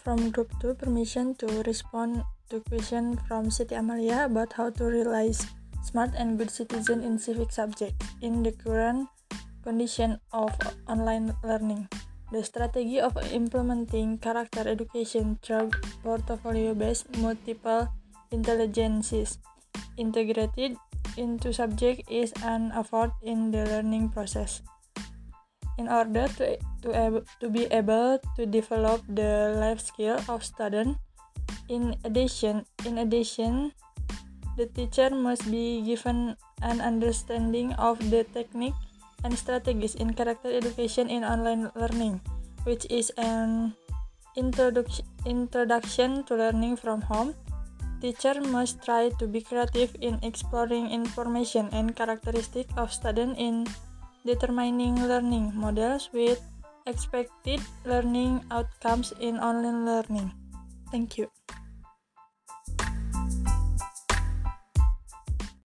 from group 2 permission to respond to question from Siti Amalia about how to realize smart and good citizen in civic subject in the current condition of online learning. The strategy of implementing character education through portfolio-based multiple intelligences integrated into subject is an effort in the learning process. In order to, to, to be able to develop the life skill of student, in addition, in addition, the teacher must be given an understanding of the technique and strategies in character education in online learning, which is an introduction introduction to learning from home. Teacher must try to be creative in exploring information and characteristics of student in determining learning models with expected learning outcomes in online learning. Thank you.